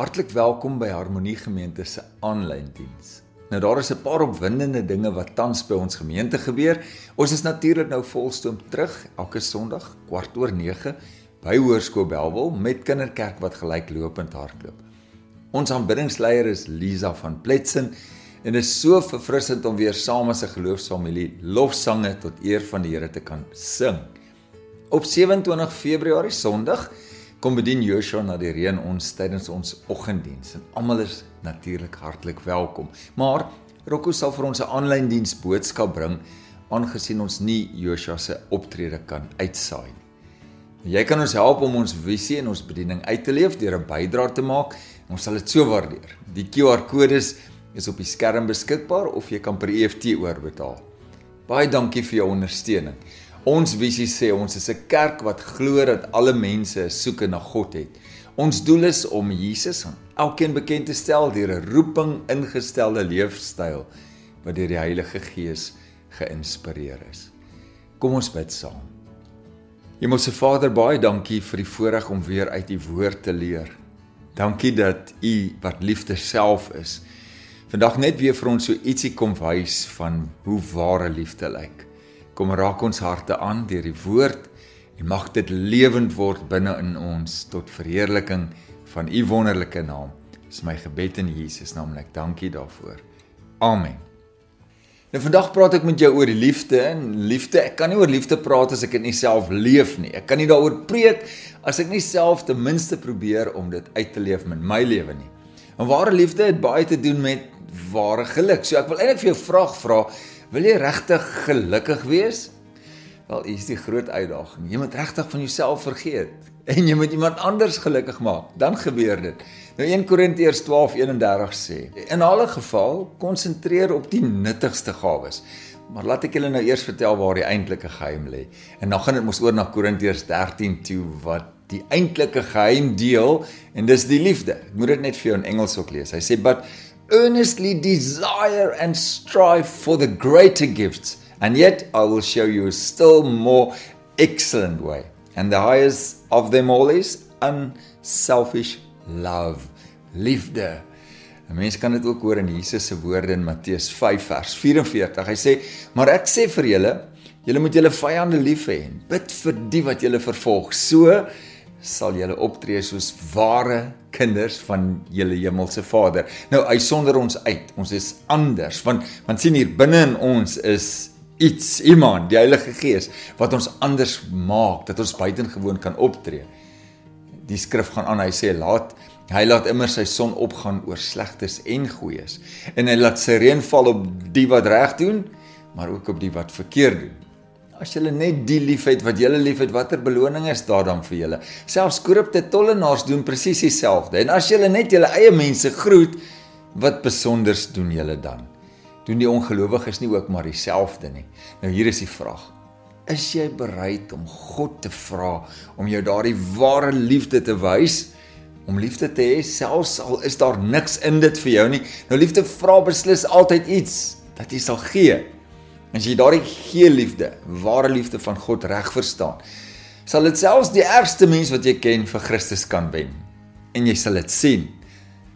Hartlik welkom by Harmonie Gemeente se aanlyn diens. Nou daar is 'n paar opwindende dinge wat tans by ons gemeente gebeur. Ons is natuurlik nou volstoom terug elke Sondag kwart oor 9 by Hoërskool Belwel met kinderkerk wat gelyklopend hardloop. Ons aanbiddingsleier is Lisa van Pletsen en dit is so verfrissend om weer saam as 'n geloofsfamilie lofsange tot eer van die Here te kan sing. Op 27 Februarie Sondag kom bedien Joshua na die reën ons tydens ons oggenddiens en almal is natuurlik hartlik welkom. Maar Rocco sal vir ons 'n aanlyn diens boodskap bring aangesien ons nie Joshua se optrede kan uitsaai nie. Jy kan ons help om ons visie en ons bediening uit te leef deur 'n bydrae te maak. Ons sal dit so waardeer. Die QR-kodes is op die skerm beskikbaar of jy kan per EFT oorbetaal. Baie dankie vir jou ondersteuning. Ons visie sê ons is 'n kerk wat glo dat alle mense soeke na God het. Ons doel is om Jesus aan elkeen bekend te stel deur 'n roeping ingestelde leefstyl wat deur die Heilige Gees geïnspireer is. Kom ons bid saam. Hemelse Vader, baie dankie vir die voorreg om weer uit U woord te leer. Dankie dat U wat liefde self is, vandag net weer vir ons so ietsie kom wys van hoe ware liefde lyk. Kom raak ons harte aan deur die woord en mag dit lewend word binne in ons tot verheerliking van u wonderlike naam. Dis my gebed in Jesus naam en ek dank U daarvoor. Amen. Nou vandag praat ek met jou oor die liefde en liefde. Ek kan nie oor liefde praat as ek dit nie self leef nie. Ek kan nie daaroor preek as ek nie self ten minste probeer om dit uit te leef in my lewe nie. En ware liefde het baie te doen met ware geluk. So ek wil eintlik vir jou vraag vra, Wil jy regtig gelukkig wees? Wel, hier is die groot uitdaging. Jy moet regtig van jouself vergeet en jy moet iemand anders gelukkig maak. Dan gebeur dit. Nou 1 Korintiërs 12:31 sê: "In alle geval, konsentreer op die nuttigste gawes." Maar laat ek julle nou eers vertel waar die eintlike geheim lê. En dan gaan dit mos oor na Korintiërs 13 toe wat die eintlike geheim deel en dis die liefde. Ek moet dit net vir jou in Engels ook lees. Hy sê: "But earnestly desire and strive for the greater gifts, and yet I will show you a still more excellent way. And the highest of them all is unselfish love. Liefde. 'n Mens kan dit ook hoor in Jesus se woorde in Matteus 5 vers 44. Hy sê: "Maar ek sê vir julle, julle moet julle vyande lief hê en bid vir die wat julle vervolg." So sal julle optree soos ware kinders van julle hemelse Vader. Nou hy sonder ons uit. Ons is anders want want sien hier binne in ons is iets iemand, die Heilige Gees wat ons anders maak dat ons buitengewoon kan optree. Die skrif gaan aan, hy sê laat hy laat immer sy son opgaan oor slegtes en goeies en hy laat sy reën val op die wat reg doen, maar ook op die wat verkeerd doen. As julle net die liefhet wat julle liefhet, watter beloning is daar dan vir julle? Selfs korrupte tollenaars doen presies dieselfde. En as julle net julle eie mense groet, wat besonders doen julle dan? Doen die ongelowiges nie ook maar dieselfde nie? Nou hier is die vraag. Is jy bereid om God te vra om jou daardie ware liefde te wys? Om liefde te hê selfs al is daar niks in dit vir jou nie. Nou liefde vra beslis altyd iets dat jy sal gee. As jy daardie gee liefde, ware liefde van God reg verstaan, sal dit selfs die ergste mens wat jy ken vir Christus kan wen. En jy sal dit sien.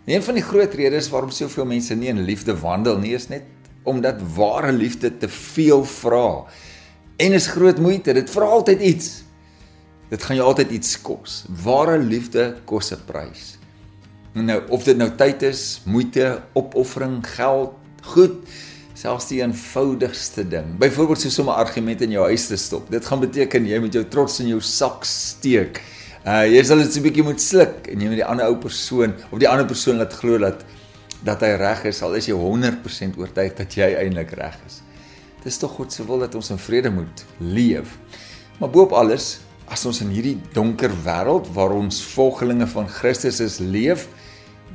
Een van die groot redes waarom soveel mense nie in liefde wandel nie, is net omdat ware liefde te veel vra. En is groot moeite, dit vra altyd iets. Dit gaan jou altyd iets kos. Ware liefde kos 'n prys. Nou of dit nou tyd is, moeite, opoffering, geld, goed, selfs die eenvoudigste ding. Byvoorbeeld so 'n argument in jou huis te stop. Dit gaan beteken jy moet jou trots in jou sak steek. Uh jy sal dit so 'n bietjie moet sluk en jy moet die ander ou persoon of die ander persoon laat glo dat dat hy reg is, al is jy 100% oortuig dat jy eintlik reg is. Dit is tog God se wil dat ons in vrede moet leef. Maar boop alles, as ons in hierdie donker wêreld waar ons volgelinge van Christus is leef,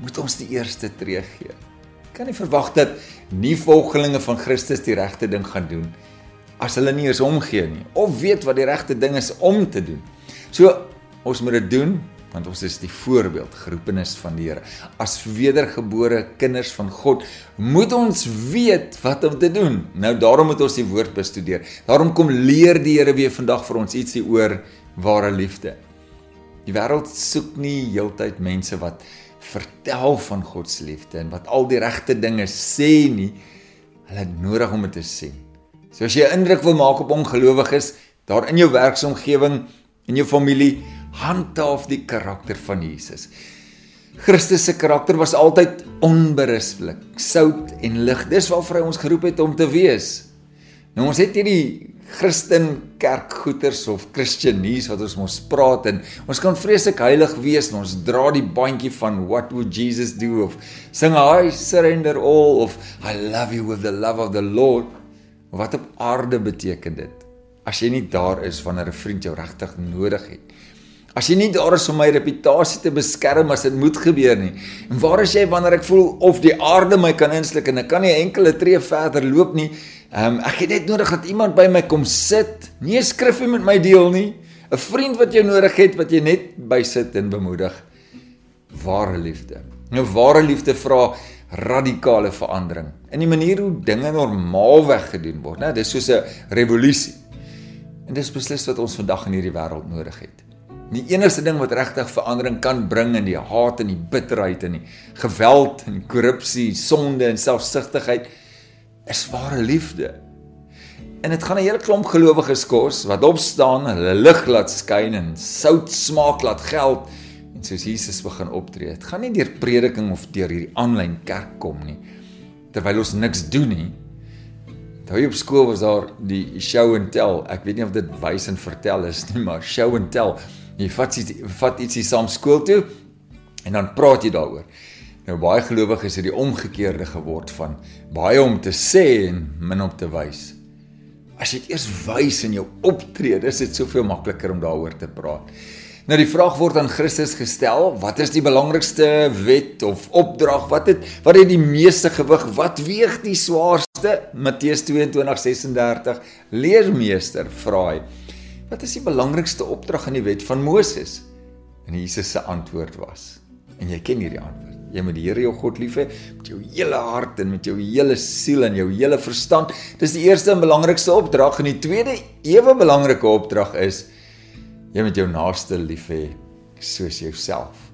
moet ons die eerste tree gee kan nie verwag dat nie volgelinge van Christus die regte ding gaan doen as hulle nie eens omgee nie of weet wat die regte ding is om te doen. So ons moet dit doen want ons is die voorbeeld geroepenes van die Here. As wedergebore kinders van God moet ons weet wat om te doen. Nou daarom moet ons die woord bestudeer. Daarom kom leer die Here weer vandag vir ons ietsie oor ware liefde. Die wêreld soek nie heeltyd mense wat vertel van God se liefde en wat al die regte dinge sê nie, hulle het nodig om dit te sien. So as jy 'n indruk wil maak op ongelowiges daar in jou werksomgewing, in jou familie, handhaaf die karakter van Jesus. Christus se karakter was altyd onberispelik, sout en lig. Dis waarvoor hy ons geroep het om te wees. Nou ons het hierdie Christen kerkgoeters of Christianies wat ons mos praat en ons kan vreeslik heilig wees en ons dra die bandjie van what would Jesus do of sing I surrender all of I love you with the love of the Lord. Wat op aarde beteken dit? As jy nie daar is wanneer 'n vriend jou regtig nodig het. As jy nie daar is om my reputasie te beskerm as dit moet gebeur nie. En waar is jy wanneer ek voel of die aarde my kan insluk en ek kan nie enkele tree verder loop nie? Ehm um, ek het net nodig dat iemand by my kom sit. Nie 'n skrifgie met my deel nie. 'n Vriend wat jy nodig het wat jy net by sit en bemoedig. Ware liefde. Nou ware liefde vra radikale verandering in die manier hoe dinge normaalweg gedoen word, né? Dis soos 'n revolusie. En dis beslis wat ons vandag in hierdie wêreld nodig het. Die enigste ding wat regtig verandering kan bring in die haat en die bitterheid en die geweld en korrupsie, sonde en selfsugtigheid is ware liefde. En dit gaan 'n hele klomp gelowiges kos wat opstaan, hulle lig laat skyn en sout smaak laat geld en soos Jesus begin optree. Dit gaan nie deur prediking of deur hierdie aanlyn kerk kom nie. Terwyl ons niks doen nie. Toe op skool was daar die show and tell. Ek weet nie of dit wys en vertel is nie, maar show and tell. Jy vat iets vat ietsie saam skool toe en dan praat jy daaroor. Nou baie gelowiges het die omgekeerde geword van baie om te sê en min om te wys. As jy eers wys in jou optrede, is dit soveel makliker om daaroor te praat. Nou die vraag word aan Christus gestel, wat is die belangrikste wet of opdrag? Wat het wat het die meeste gewig? Wat weeg die swaarste? Matteus 22:36 Leermeester vra hy. Wat is die belangrikste opdrag in die wet van Moses? En Jesus se antwoord was: En jy ken hierdie antwoord. Jy moet die Here jou God lief hê met jou hele hart en met jou hele siel en jou hele verstand. Dis die eerste en belangrikste opdrag en die tweede ewe belangrike opdrag is jy moet jou naaste lief hê soos jouself.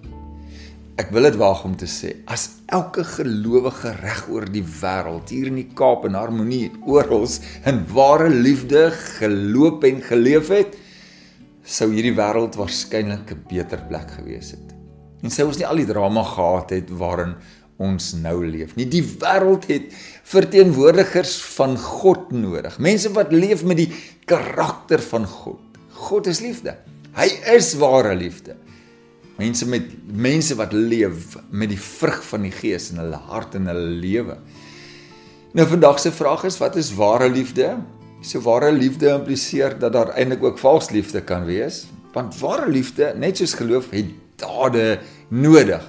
Ek wil dit waag om te sê, as elke gelowige reg oor die wêreld hier in die Kaap in harmonie oral in ware liefde geloop en geleef het, sou hierdie wêreld waarskynlik 'n beter plek gewees het en sê ons nie al die drama gehad het waarin ons nou leef nie. Die wêreld het verteenwoordigers van God nodig. Mense wat leef met die karakter van God. God is liefde. Hy is ware liefde. Mense met mense wat leef met die vrug van die Gees in hulle hart en hulle lewe. Nou vandag se vraag is wat is ware liefde? So ware liefde impliseer dat daar eintlik ook vals liefde kan wees, want ware liefde, net soos geloof, het dade nodig.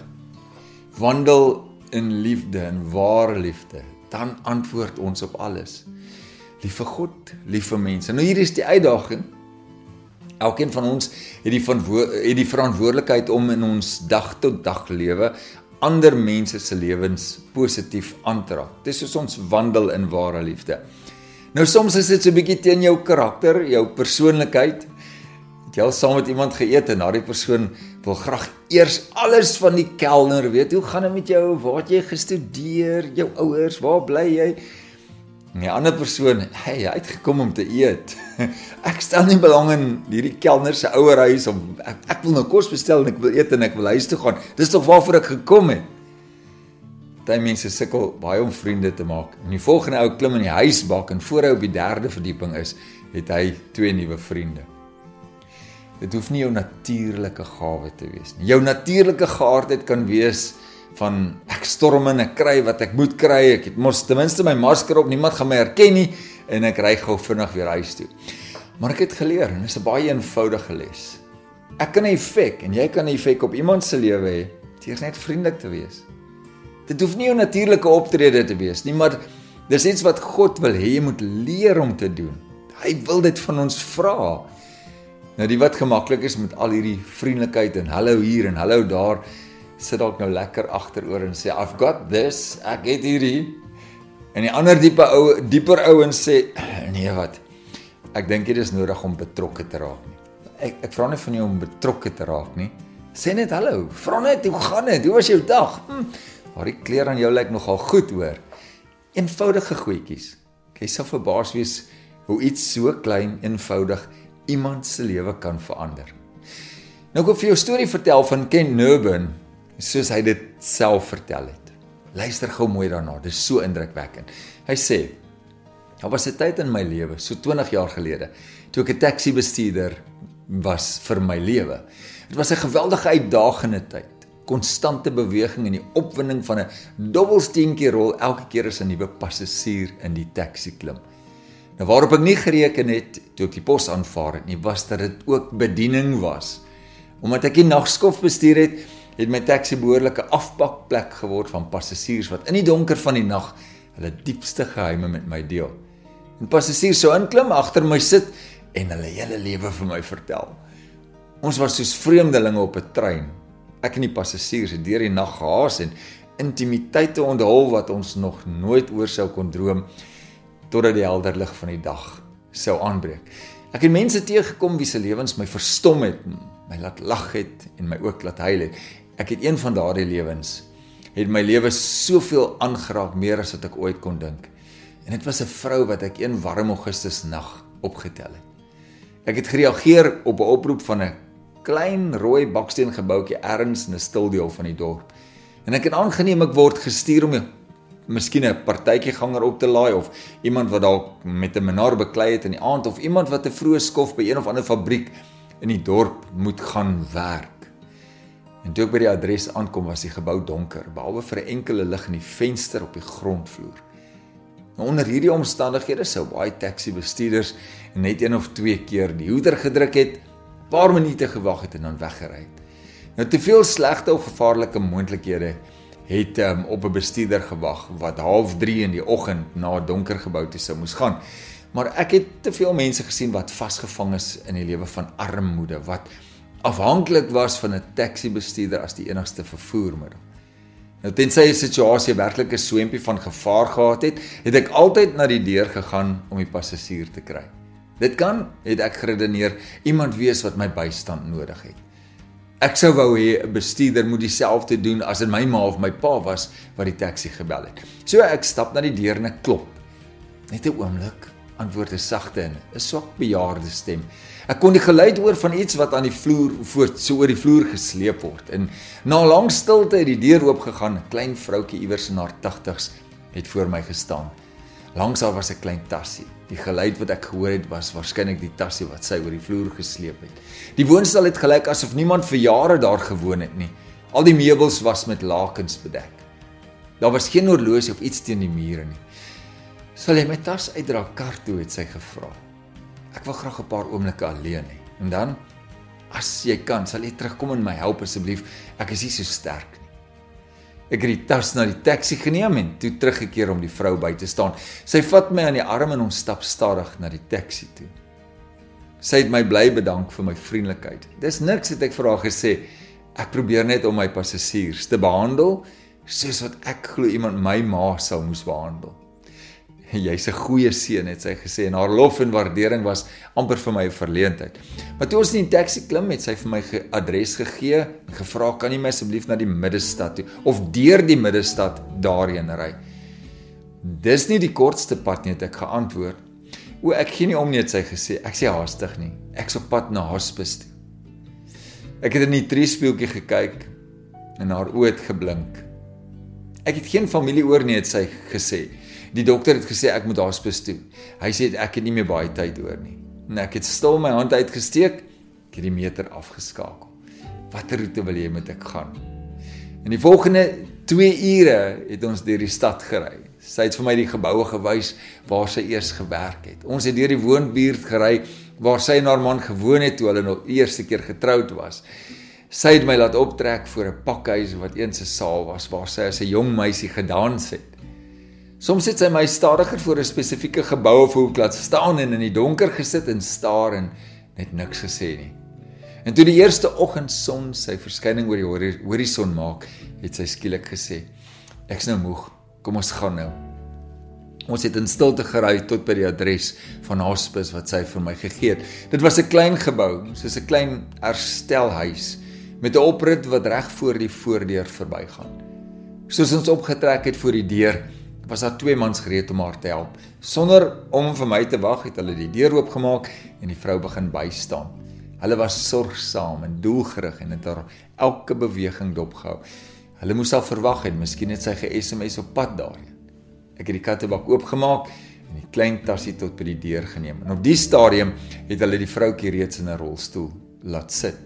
Wandel in liefde en ware liefde, dan antwoord ons op alles. Liewe God, liewe mense. Nou hier is die uitdaging. Elkeen van ons het die het die verantwoordelikheid om in ons dag tot dag lewe ander mense se lewens positief aan te raak. Dis soos ons wandel in ware liefde. Nou soms is dit so 'n bietjie teen jou karakter, jou persoonlikheid, jy al saam met iemand geëet en daardie persoon wil graag eers alles van die kelner weet. Hoe gaan dit met jou? Waar het jy gestudeer? Jou ouers, waar bly jy? En die ander persoon, hey, hy het gekom om te eet. Ek stel nie belang in hierdie kelner se ouer huis om ek, ek wil nou kos bestel en ek wil eet en ek wil huis toe gaan. Dis tog waarvoor ek gekom het. Daai mense sukkel baie om vriende te maak. En die volgende ou klim in die huisbak en voor hy op die derde verdieping is, het hy twee nuwe vriende. Dit hoef nie jou natuurlike gawe te wees nie. Jou natuurlike geaardheid kan wees van ek storm in, ek kry wat ek moet kry. Ek het mos ten minste my masker op, niemand gaan my herken nie en ek ry gou vinnig weer huis toe. Maar ek het geleer en dit is 'n baie eenvoudige les. Ek kan 'n effek en jy kan 'n effek op iemand se lewe hê deur net vriendelik te wees. Dit hoef nie jou natuurlike optrede te wees nie, maar dis iets wat God wil hê jy moet leer om te doen. Hy wil dit van ons vra. Nou die wat gemaklik is met al hierdie vriendelikheid en hallo hier en hallo daar sit dalk nou lekker agteroor en sê I've got this, ek het hierdie. En die ander diepe ou dieper ouens sê nee wat. Ek dink dit is nodig om betrokke te raak nie. Ek ek vra nie van jou om betrokke te raak nie. Sê net hallo. Vra net hoe gaan dit? Hoe was jou dag? Hm, maar die kleur aan jou lyk nogal goed, hoor. Eenvoudige goedjies. Jy sal verbaas wees hoe iets so klein eenvoudig iemand se lewe kan verander. Nou ek wil vir jou 'n storie vertel van Ken Nurburn, soos hy dit self vertel het. Luister gou mooi daarna, dit is so indrukwekkend. Hy sê: "Daar was 'n tyd in my lewe, so 20 jaar gelede, toe ek 'n taxi bestuurder was vir my lewe. Dit was 'n geweldige uitdagende tyd. Konstante beweging en die opwinding van 'n dobbelsteentjie rol elke keer as 'n nuwe passasier in die taxi klim. Nou waarop ek nie gereken het toe ek die pos aanvaar het nie, was dat dit ook bediening was. Omdat ek die nagskof bestuur het, het my taxi behoorlike afpakplek geword van passasiers wat in die donker van die nag hulle diepste geheime met my deel. En passasiers sou inklim agter my sit en hulle hele lewe vir my vertel. Ons was soos vreemdelinge op 'n trein. Ek en die passasiers het deur die nag gehaas en intimiteite onthul wat ons nog nooit oor sou kon droom totdat die helder lig van die dag sou aanbreek. Ek het mense teëgekom wie se lewens my verstom het, my laat lag het en my ook laat huil het. Ek het een van daardie lewens het my lewe soveel aangeraak meer as wat ek ooit kon dink. En dit was 'n vrou wat ek een warm Augustus nag opgetel het. Ek het gereageer op 'n oproep van 'n klein rooi baksteen gebouetjie ergens in 'n stil deel van die dorp. En ek het aangeneem ek word gestuur om miskien 'n partytjie ganger op te laai of iemand wat dalk met 'n menaar beklei het in die aand of iemand wat 'n vroeë skof by een of ander fabriek in die dorp moet gaan werk. En toe ek by die adres aankom, was die gebou donker, behalwe vir 'n enkele lig in die venster op die grondvloer. Nou onder hierdie omstandighede sou baie taxi bestuurders net een of twee keer die hoeder gedruk het, paar minute gewag het en dan weggery het. Nou te veel slegte of gevaarlike moontlikhede het um, op 'n bestuurder gewag wat half 3 in die oggend na 'n donker gebou toe sou moes gaan. Maar ek het te veel mense gesien wat vasgevang is in die lewe van armoede, wat afhanklik was van 'n taxi bestuurder as die enigste vervoermiddel. Nou tensy 'n situasie werklik 'n swempie van gevaar gehad het, het ek altyd na die deur gegaan om die passasier te kry. Dit kan, het ek geredeneer, iemand wees wat my bystand nodig het. Ek sou wou hê 'n bestuurder moet dieselfde doen as in my ma of my pa was wat die taxi gebel het. So ek stap na die deur en ek klop. Net 'n oomblik, antwoord 'n sagte en 'n swak bejaarde stem. Ek kon die geluid hoor van iets wat aan die vloer voort so oor die vloer gesleep word. En na 'n lang stilte het die deur oop gegaan. 'n Klein vroutjie iewers in haar 80's het voor my gestaan. Langs haar was 'n klein tassie. Die geluid wat ek gehoor het was waarskynlik die tassie wat sy oor die vloer gesleep het. Die woonstel het gelyk asof niemand vir jare daar gewoon het nie. Al die meubels was met lakens bedek. Daar was geen horlosie of iets teen die mure nie. "Sal jy my tas uitdra kar toe?" het sy gevra. Ek wil graag 'n paar oomblikke alleen hê. En dan as jy kan, sal jy terugkom en my help asseblief. Ek is nie so sterk nie. Ek het die tas na die taxi geneem en toe teruggekeer om die vrou by te staan. Sy vat my aan die arm en ons stap stadig na die taxi toe. Sy het my bly bedank vir my vriendelikheid. Dis niks het ek vir haar gesê. Ek probeer net om my passasiers te behandel soos wat ek glo iemand my ma sou moes behandel jy's 'n goeie seun het sy gesê en haar lof en waardering was amper vir my 'n verleentheid. Maar toe ons in die taxi klim het sy vir my 'n adres gegee en gevra kan jy my asseblief na die middestad toe of deur die middestad daarheen ry. Dis nie die kortste pad nie het ek geantwoord. O ek gee nie om nie het sy gesê. Ek sê haastig nie. Ek's op pad na hospice toe. Ek het in die triespieeltjie gekyk en haar oë het geblink. Ek het geen familie oor nie het sy gesê. Die dokter het gesê ek moet hospis toe. Hy sê ek het nie meer baie tyd oor nie. En ek het stil my hand uitgesteek, ek het die meter afgeskakel. Watter roete wil jy met ek gaan? In die volgende 2 ure het ons deur die stad gery. Sy het vir my die geboue gewys waar sy eers gewerk het. Ons het deur die woonbuurt gery waar sy en haar man gewoon het toe hulle nog eerste keer getroud was. Sy het my laat optrek voor 'n pakhuis wat eens 'n saal was waar sy as 'n jong meisie gedans het. Soms het sy my stadiger voor 'n spesifieke gebou of hoek laat staan en in die donker gesit en staar en net niks gesê nie. En toe die eerste oggendson sy verskyning oor die horison maak, het sy skielik gesê: "Ek's nou moeg. Kom ons gaan nou." Ons het in stilte gery tot by die adres van hospice wat sy vir my gegee het. Dit was 'n klein gebou, soos 'n klein herstelhuis met 'n oprit wat reg voor die voordeur verbygaan. Soos ons opgetrek het voor die deur, was daar twee mans gereed om haar te help. Sonder om vir my te wag, het hulle die deur oopgemaak en die vrou begin bystaan. Hulle was sorgsaam en doelgerig en het haar elke beweging dopgehou. Hulle moes al verwag het, miskien het sy ge-SMS op pad daarheen. Ek het die kattebak oopgemaak en die klein tasie tot by die deur geneem. En op die stadium het hulle die vroutjie reeds in 'n rolstoel laat sit.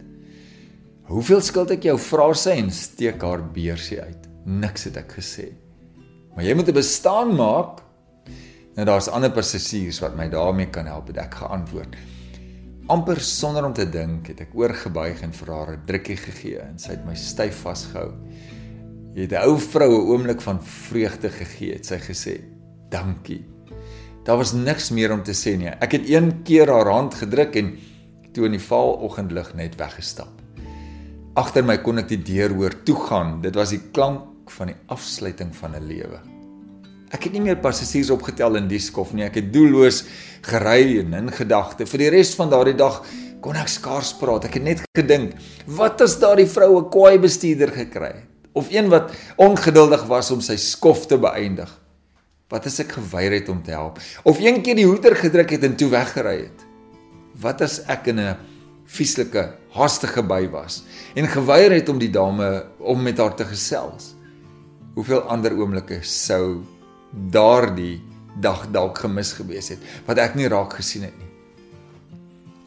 "Hoeveel skuld ek jou?" vra sy en steek haar beursie uit. Niks het ek gesê. Maar jy moet 'n bestaan maak. Nou daar's ander passasiers wat my daarmee kan help, het ek geantwoord. amper sonder om te dink, het ek oorgebuig en vir haar 'n drukkie gegee en sy het my styf vasgehou. Jy het 'n ou vrou 'n oomblik van vreugde gegee, het sy gesê. "Dankie." Daar was niks meer om te sê nie. Ek het een keer haar hand gedruk en toe in die vaaloggendlig net weggestap. Agter my kon ek die deur hoor toegaan. Dit was die klank van die afsluiting van 'n lewe. Ek het nie meer passasiers opgetel in die skof nie. Ek het doelloos gery en in gedagte. Vir die res van daardie dag kon ek skaars praat. Ek het net gedink, wat as daardie vrou 'n kwaai bestuurder gekry het of een wat ongeduldig was om sy skof te beëindig? Wat as ek geweier het om te help of een keer die hoeter gedruk het en toe weggery het? Wat as ek in 'n vieslike, haastige by was en geweier het om die dame om met haar te gesels? Hoeveel ander oomblikke sou daardie dag dalk gemis gewees het wat ek nie raak gesien het nie.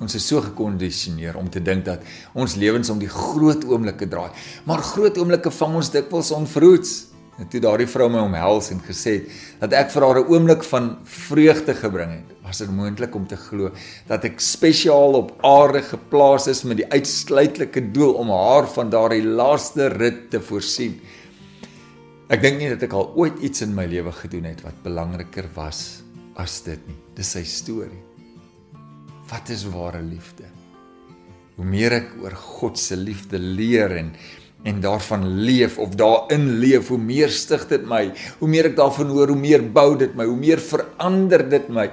Ons is so gekondisioneer om te dink dat ons lewens om die groot oomblikke draai, maar groot oomblikke vang ons dikwels onverhoeds. En toe daardie vrou my omhels en gesê het dat ek vir haar 'n oomblik van vreugde gebring het, was dit moontlik om te glo dat ek spesiaal op aarde geplaas is met die uitsluitlike doel om haar van daardie laaste rit te voorsien. Ek dink nie dat ek al ooit iets in my lewe gedoen het wat belangriker was as dit nie. Dis sy storie. Wat is ware liefde? Hoe meer ek oor God se liefde leer en en daarvan leef of daarin leef, hoe meer stig dit my. Hoe meer ek daarvan hoor, hoe meer bou dit my, hoe meer verander dit my.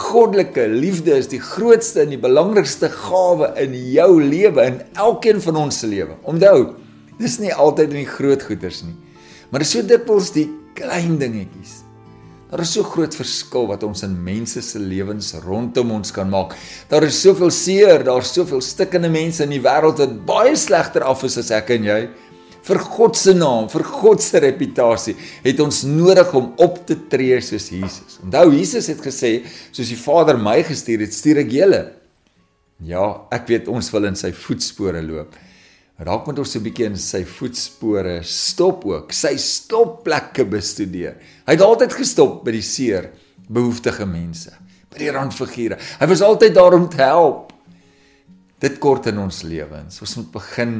Goddelike liefde is die grootste en die belangrikste gawe in jou lewe, in elkeen van ons se lewe. Onthou, dis nie altyd in die groot goeders nie. Maar dis so dikwels die klein dingetjies. Daar is so groot verskil wat ons in mense se lewens rondom ons kan maak. Daar is soveel seer, daar's soveel stikkende mense in die wêreld wat baie slegter af is as ek en jy. Vir God se naam, vir God se reputasie, het ons nodig om op te tree soos Jesus. Onthou Jesus het gesê, soos die Vader my gestuur het, stuur ek julle. Ja, ek weet ons wil in sy voetspore loop raak met ons 'n bietjie in sy voetspore stop ook sy stopplekke bestudeer. Hy het altyd gestop by die seer behoeftige mense by die randfigure. Hy was altyd daar om te help. Dit kort in ons lewens. Ons moet begin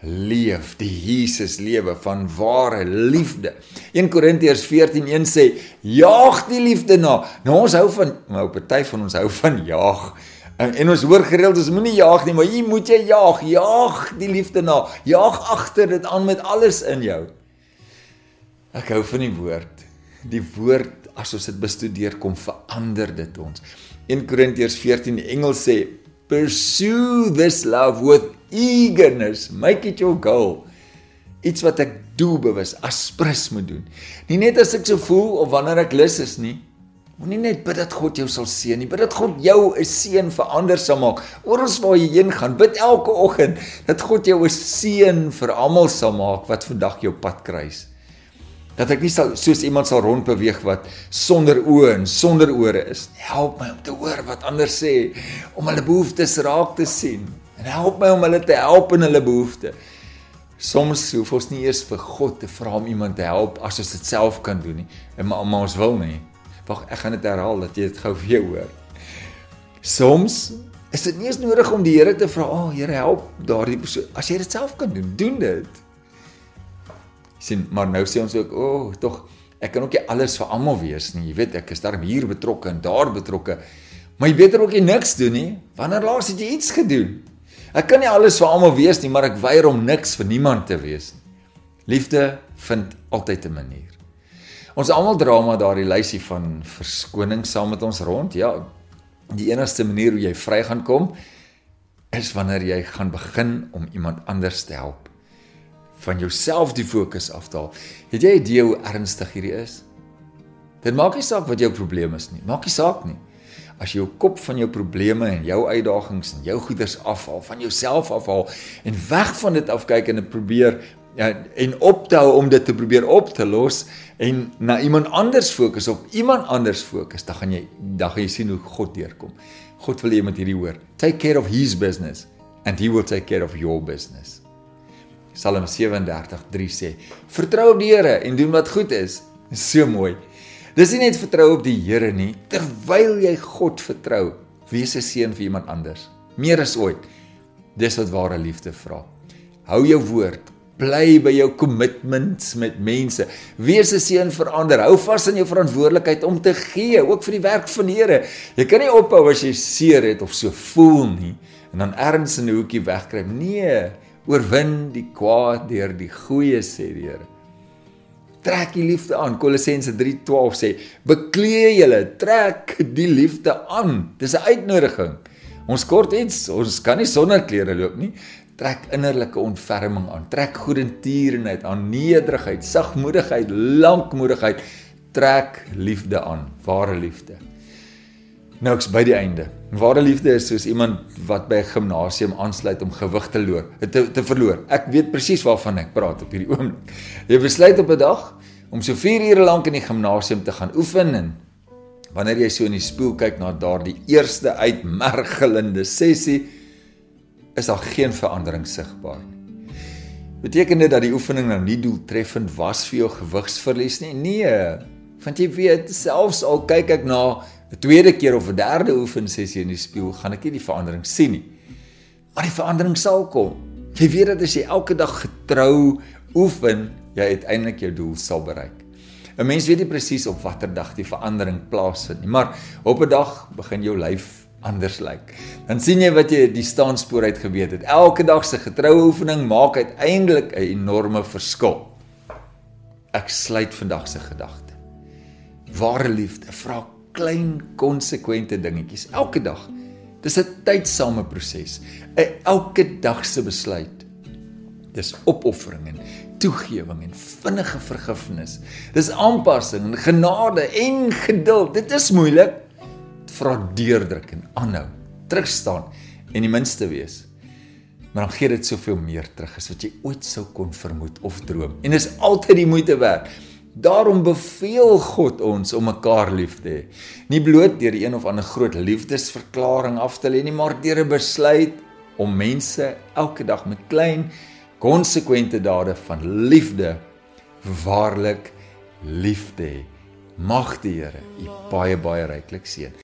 leef die Jesus lewe van ware liefde. 1 Korintiërs 14:1 sê jaag die liefde na. Nou ons hou van nou party van ons hou van jaag En, en ons hoor gereeld ons moenie jaag nie, maar jy moet jy jaag, jaag die liefde na. Jaag agter dit aan met alles in jou. Ek hou van die woord. Die woord as ons dit bestudeer kom verander dit ons. 1 Korintiërs 14 die Engels sê pursue this love with eagerness, make it your goal. Iets wat ek doelbewus aspres moet doen. Nie net as ek so voel of wanneer ek lus is nie, Moenie net bid dat God jou sal seën nie, bid dat God jou 'n seën vir ander sal maak. Oral waar jy heen gaan, bid elke oggend dat God jou 'n seën vir almal sal maak wat vandag jou pad kruis. Dat ek nie sal soos iemand sal rondbeweeg wat sonder oë en sonder ore is. Help my om te hoor wat ander sê, om hulle behoeftes raak te sien en help my om hulle te help in hulle behoeftes. Soms hoef ons nie eers vir God te vra om iemand te help as ons dit self kan doen nie, en maar, ons wil nie. Wag, ek gaan dit herhaal dat jy dit gou weer hoor. Soms is dit nie eens nodig om die Here te vra, "O oh, Here, help daardie persoon." As jy dit self kan doen, doen dit. Sien, maar nou sê ons ook, "O, oh, tog ek kan ook nie alles vir almal wees nie. Jy weet, ek is daar hier betrokke en daar betrokke." Maar jy beter ook nie niks doen nie. Wanneer laas het jy iets gedoen? Ek kan nie alles vir almal wees nie, maar ek weier om niks vir niemand te wees nie. Liefde vind altyd 'n manier. Ons almal dra maar daardie lysie van verskoning saam met ons rond. Ja, die enigste manier hoe jy vry gaan kom is wanneer jy gaan begin om iemand anders te help. Van jouself die fokus af te haal. Het jy 'n idee hoe ernstig hierdie is? Dit maak nie saak wat jou probleem is nie. Maak nie saak nie. As jy jou kop van jou probleme en jou uitdagings en jou goeders afhaal, van jouself afhaal en weg van dit af kyk en dit probeer ja, en optou om dit te probeer op te los en na iemand anders fokus of iemand anders fokus, dan gaan jy dan gaan jy sien hoe God deurkom. God wil iemand hierdie hoor. Take care of his business and he will take care of your business. Psalm 37:3 sê: Vertrou op die Here en doen wat goed is. So mooi. Dis nie net vertrou op die Here nie, terwyl jy God vertrou, wees 'n seën vir iemand anders. Meer as ooit. Dis wat ware liefde vra. Hou jou woord, bly by jou commitments met mense. Wees 'n seën vir ander. Hou vas aan jou verantwoordelikheid om te gee, ook vir die werk van die Here. Jy kan nie ophou as jy seer het of so voel nie en dan ergens in 'n hoekie wegkruip. Nee, oorwin die kwaad deur die goeie sê die Here trek die liefde aan. Kolossense 3:12 sê: "Beklee julle, trek die liefde aan." Dis 'n uitnodiging. Ons kort iets, ons kan nie sonder klere loop nie. Trek innerlike ontferming aan. Trek goedertierenheid aan, nederigheid, sagmoedigheid, lankmoedigheid. Trek liefde aan, ware liefde. Nou ek's by die einde. Ware liefde is soos iemand wat by 'n gimnasium aansluit om gewig te loor, te te verloor. Ek weet presies waarvan ek praat op hierdie oomblik. Jy besluit op 'n dag om so 4 ure lank in die gimnasium te gaan oefen en wanneer jy so in die spieël kyk na daardie eerste uitmergelende sessie, is daar geen verandering sigbaar nie. Beteken dit dat die oefening nou nie doeltreffend was vir jou gewigsverlies nie? Nee, want jy weet selfs al kyk ek na 'n tweede keer of 'n derde oefensessie in die spieël, gaan ek nie die verandering sien nie. Maar die verandering sal kom. Jy weet dat as jy elke dag getrou oefen, jy uiteindelik jou doel sal bereik. 'n Mens weet nie presies op watter dag die verandering plaasvind nie, maar op 'n dag begin jou lyf anders lyk. Dan sien jy wat jy die staanspoor uit geweet het. Elke dag se getroue oefening maak uiteindelik 'n enorme verskil. Ek sluit vandag se gedagte. Ware liefde vra klein konsekwente dingetjies elke dag. Dis 'n tydsame proses. 'n Elke dag se besluit. Dis opoffering en toegewing en vinnige vergifnis. Dis aanpassing en genade en geduld. Dit is moeilik. Vra deurdruk en aanhou. Terugstaan en die minste wees. Maar dan gee dit soveel meer terug as wat jy ooit sou kon vermoed of droom. En dis altyd die moeite werd. Daarom beveel God ons om mekaar lief te hê. Nie bloot deur een of ander groot liefdesverklaring af te lê nie, maar deur 'n besluit om mense elke dag met klein konsekwente dade van liefde waarlik lief te hê. Mag die Here u baie baie ryklik seën.